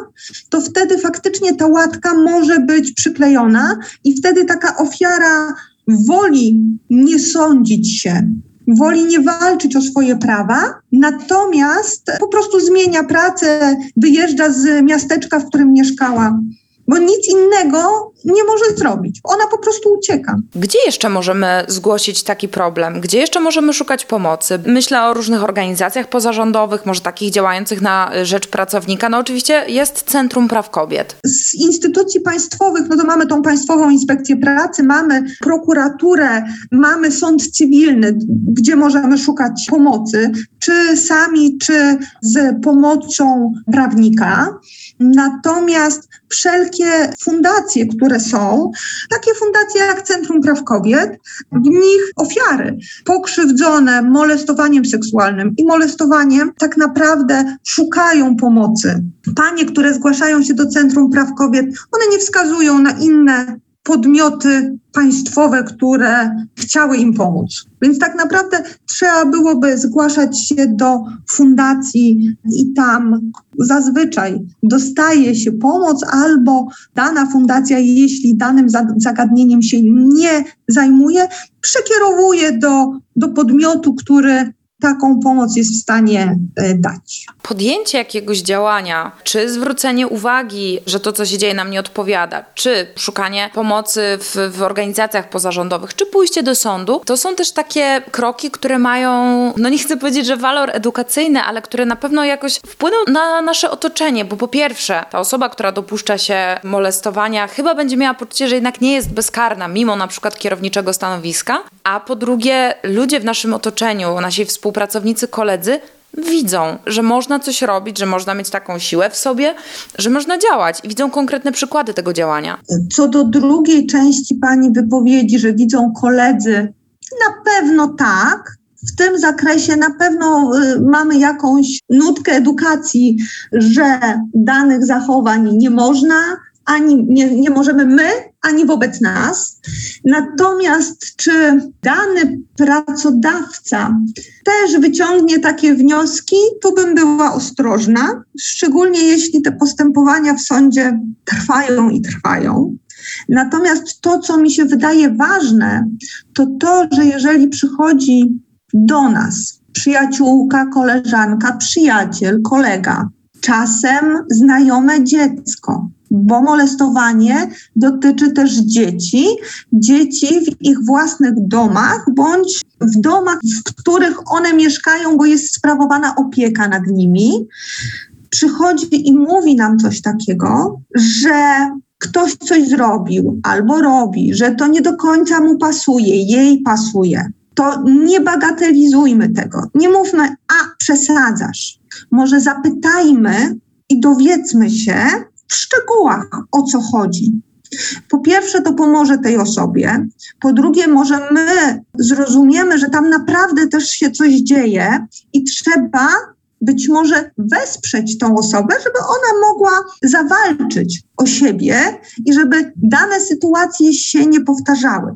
to wtedy faktycznie ta łatka może być przyklejona i wtedy taka ofiara woli nie sądzić się, woli nie walczyć o swoje prawa, natomiast po prostu zmienia pracę, wyjeżdża z miasteczka, w którym mieszkała bo nic innego nie może zrobić. Ona po prostu ucieka.
Gdzie jeszcze możemy zgłosić taki problem? Gdzie jeszcze możemy szukać pomocy? Myślę o różnych organizacjach pozarządowych, może takich działających na rzecz pracownika. No oczywiście jest Centrum Praw Kobiet.
Z instytucji państwowych, no to mamy tą Państwową Inspekcję Pracy, mamy prokuraturę, mamy sąd cywilny, gdzie możemy szukać pomocy, czy sami, czy z pomocą prawnika. Natomiast wszelkie fundacje, które są, takie fundacje jak Centrum Praw Kobiet, w nich ofiary pokrzywdzone molestowaniem seksualnym i molestowaniem tak naprawdę szukają pomocy. Panie, które zgłaszają się do Centrum Praw Kobiet, one nie wskazują na inne podmioty państwowe, które chciały im pomóc. Więc tak naprawdę trzeba byłoby zgłaszać się do fundacji i tam zazwyczaj dostaje się pomoc albo dana fundacja, jeśli danym zagadnieniem się nie zajmuje, przekierowuje do, do podmiotu, który taką pomoc jest w stanie e, dać.
Podjęcie jakiegoś działania, czy zwrócenie uwagi, że to, co się dzieje, nam nie odpowiada, czy szukanie pomocy w, w organizacjach pozarządowych, czy pójście do sądu, to są też takie kroki, które mają, no nie chcę powiedzieć, że walor edukacyjny, ale które na pewno jakoś wpłyną na nasze otoczenie, bo po pierwsze, ta osoba, która dopuszcza się molestowania, chyba będzie miała poczucie, że jednak nie jest bezkarna, mimo na przykład kierowniczego stanowiska, a po drugie, ludzie w naszym otoczeniu, nasi współpracownicy, współpracownicy, koledzy widzą, że można coś robić, że można mieć taką siłę w sobie, że można działać i widzą konkretne przykłady tego działania.
Co do drugiej części Pani wypowiedzi, że widzą koledzy, na pewno tak. W tym zakresie na pewno y, mamy jakąś nutkę edukacji, że danych zachowań nie można, ani nie, nie możemy my, ani wobec nas. Natomiast czy dany pracodawca też wyciągnie takie wnioski, tu bym była ostrożna, szczególnie jeśli te postępowania w sądzie trwają i trwają. Natomiast to, co mi się wydaje ważne, to to, że jeżeli przychodzi do nas przyjaciółka, koleżanka, przyjaciel, kolega, czasem znajome dziecko, bo molestowanie dotyczy też dzieci, dzieci w ich własnych domach bądź w domach, w których one mieszkają, bo jest sprawowana opieka nad nimi. Przychodzi i mówi nam coś takiego, że ktoś coś zrobił albo robi, że to nie do końca mu pasuje, jej pasuje. To nie bagatelizujmy tego. Nie mówmy, a przesadzasz. Może zapytajmy i dowiedzmy się, w szczegółach, o co chodzi. Po pierwsze, to pomoże tej osobie. Po drugie, może my zrozumiemy, że tam naprawdę też się coś dzieje i trzeba być może wesprzeć tą osobę, żeby ona mogła zawalczyć o siebie i żeby dane sytuacje się nie powtarzały.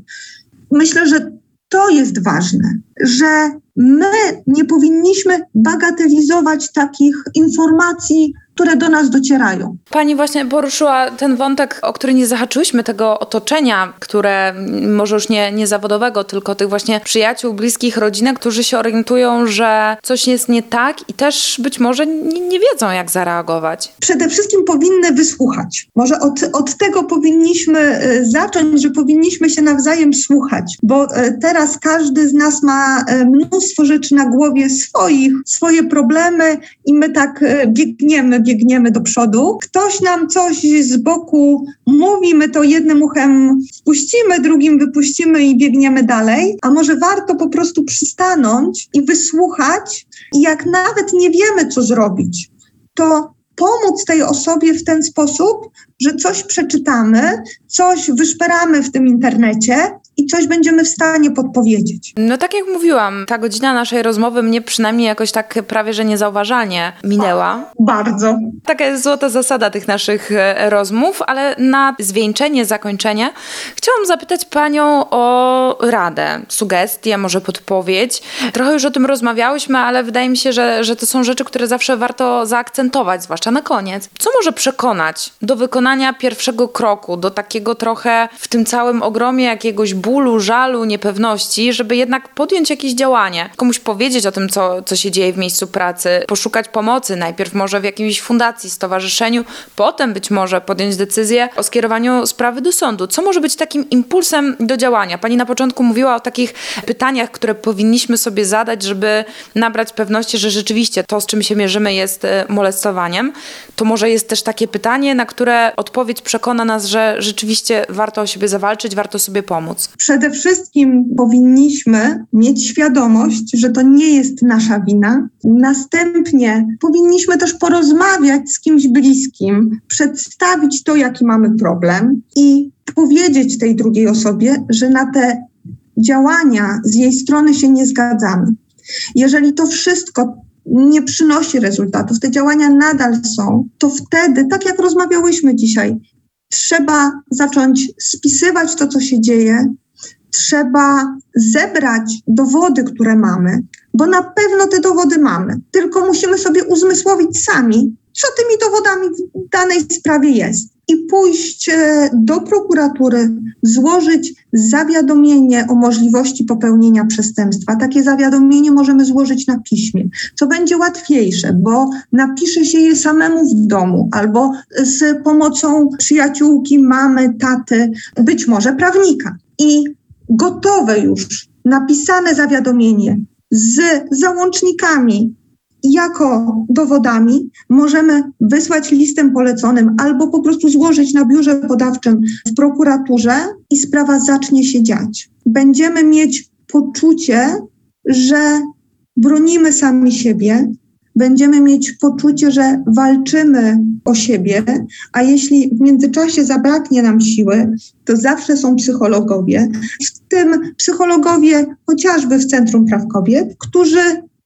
Myślę, że to jest ważne, że my nie powinniśmy bagatelizować takich informacji które do nas docierają.
Pani właśnie poruszyła ten wątek, o który nie zahaczyłyśmy, tego otoczenia, które może już nie, nie zawodowego, tylko tych właśnie przyjaciół, bliskich, rodzinek, którzy się orientują, że coś jest nie tak i też być może nie, nie wiedzą, jak zareagować.
Przede wszystkim powinny wysłuchać. Może od, od tego powinniśmy e, zacząć, że powinniśmy się nawzajem słuchać, bo e, teraz każdy z nas ma e, mnóstwo rzeczy na głowie swoich, swoje problemy i my tak biegniemy, biegniemy do przodu. Ktoś nam coś z boku mówi, my to jednym uchem wpuścimy, drugim wypuścimy i biegniemy dalej, a może warto po prostu przystanąć i wysłuchać i jak nawet nie wiemy, co zrobić, to pomóc tej osobie w ten sposób, że coś przeczytamy, coś wyszperamy w tym internecie i coś będziemy w stanie podpowiedzieć.
No tak jak mówiłam, ta godzina naszej rozmowy mnie przynajmniej jakoś tak prawie, że niezauważalnie minęła.
Bardzo.
Taka jest złota zasada tych naszych e, rozmów, ale na zwieńczenie, zakończenie chciałam zapytać Panią o radę, sugestię, może podpowiedź. Trochę już o tym rozmawiałyśmy, ale wydaje mi się, że, że to są rzeczy, które zawsze warto zaakcentować, zwłaszcza na koniec. Co może przekonać do wykonania pierwszego kroku, do takiego trochę w tym całym ogromie jakiegoś bólu, żalu, niepewności, żeby jednak podjąć jakieś działanie, komuś powiedzieć o tym, co, co się dzieje w miejscu pracy, poszukać pomocy, najpierw może w jakiejś fundacji, stowarzyszeniu, potem być może podjąć decyzję o skierowaniu sprawy do sądu. Co może być takim impulsem do działania? Pani na początku mówiła o takich pytaniach, które powinniśmy sobie zadać, żeby nabrać pewności, że rzeczywiście to, z czym się mierzymy, jest e, molestowaniem. To może jest też takie pytanie, na które odpowiedź przekona nas, że rzeczywiście warto o siebie zawalczyć, warto sobie pomóc.
Przede wszystkim powinniśmy mieć świadomość, że to nie jest nasza wina. Następnie powinniśmy też porozmawiać z kimś bliskim, przedstawić to, jaki mamy problem i powiedzieć tej drugiej osobie, że na te działania z jej strony się nie zgadzamy. Jeżeli to wszystko nie przynosi rezultatów, te działania nadal są, to wtedy, tak jak rozmawiałyśmy dzisiaj, trzeba zacząć spisywać to, co się dzieje, trzeba zebrać dowody, które mamy, bo na pewno te dowody mamy, tylko musimy sobie uzmysłowić sami, co tymi dowodami w danej sprawie jest. I pójść e, do prokuratury, złożyć zawiadomienie o możliwości popełnienia przestępstwa. Takie zawiadomienie możemy złożyć na piśmie, co będzie łatwiejsze, bo napisze się je samemu w domu albo z pomocą przyjaciółki, mamy, taty, być może prawnika. I gotowe już, napisane zawiadomienie z załącznikami jako dowodami możemy wysłać listem poleconym albo po prostu złożyć na biurze podawczym w prokuraturze i sprawa zacznie się dziać. Będziemy mieć poczucie, że bronimy sami siebie, będziemy mieć poczucie, że walczymy o siebie, a jeśli w międzyczasie zabraknie nam siły, to zawsze są psychologowie, w tym psychologowie chociażby w Centrum Praw Kobiet, którzy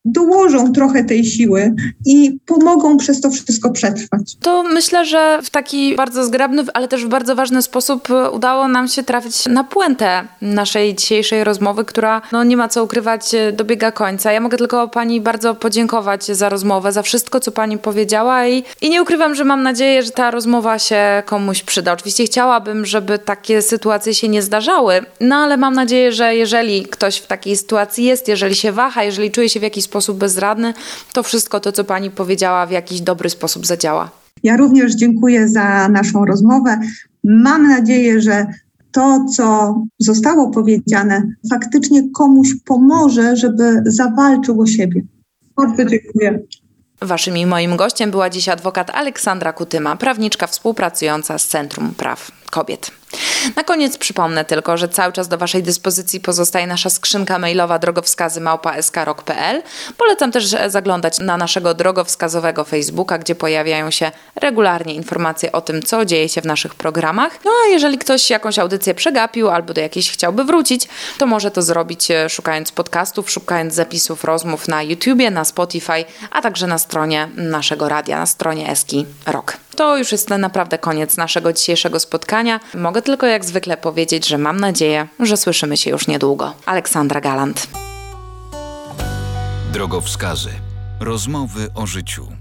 dołożą trochę tej siły i pomogą przez to wszystko przetrwać.
To myślę, że w taki bardzo zgrabny, ale też w bardzo ważny sposób udało nam się trafić na puentę naszej dzisiejszej rozmowy, która, no nie ma co ukrywać, dobiega końca. Ja mogę tylko Pani bardzo podziękować za rozmowę, za wszystko, co Pani powiedziała i, i nie ukrywam, że mam nadzieję, że ta rozmowa się komuś przyda. Oczywiście chciałabym, żeby takie sytuacje się nie zdarzały, no ale mam nadzieję, że jeżeli ktoś w takiej sytuacji jest, jeżeli się waha, jeżeli czuje się w jakiś sposób bezradny, to wszystko to, co Pani powiedziała, w jakiś dobry sposób zadziała.
Ja również dziękuję za naszą rozmowę. Mam nadzieję, że to, co zostało powiedziane, faktycznie komuś pomoże, żeby zawalczył o siebie. Bardzo dziękuję.
Waszym i moim gościem była dziś adwokat Aleksandra Kutyma, prawniczka współpracująca z Centrum Praw Kobiet. Na koniec przypomnę tylko, że cały czas do Waszej dyspozycji pozostaje nasza skrzynka mailowa drogowskazy małpa.skrok.pl. Polecam też zaglądać na naszego drogowskazowego Facebooka, gdzie pojawiają się regularnie informacje o tym, co dzieje się w naszych programach. No a jeżeli ktoś jakąś audycję przegapił albo do jakiejś chciałby wrócić, to może to zrobić e, szukając podcastów, szukając zapisów rozmów na YouTubie, na Spotify, a także na stronie naszego radia, na stronie Eski Rock. To już jest naprawdę koniec naszego dzisiejszego spotkania. Mogę tylko jak zwykle powiedzieć, że mam nadzieję, że słyszymy się już niedługo. Aleksandra Galant.
Drogowskazy. Rozmowy o życiu.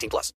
18 plus.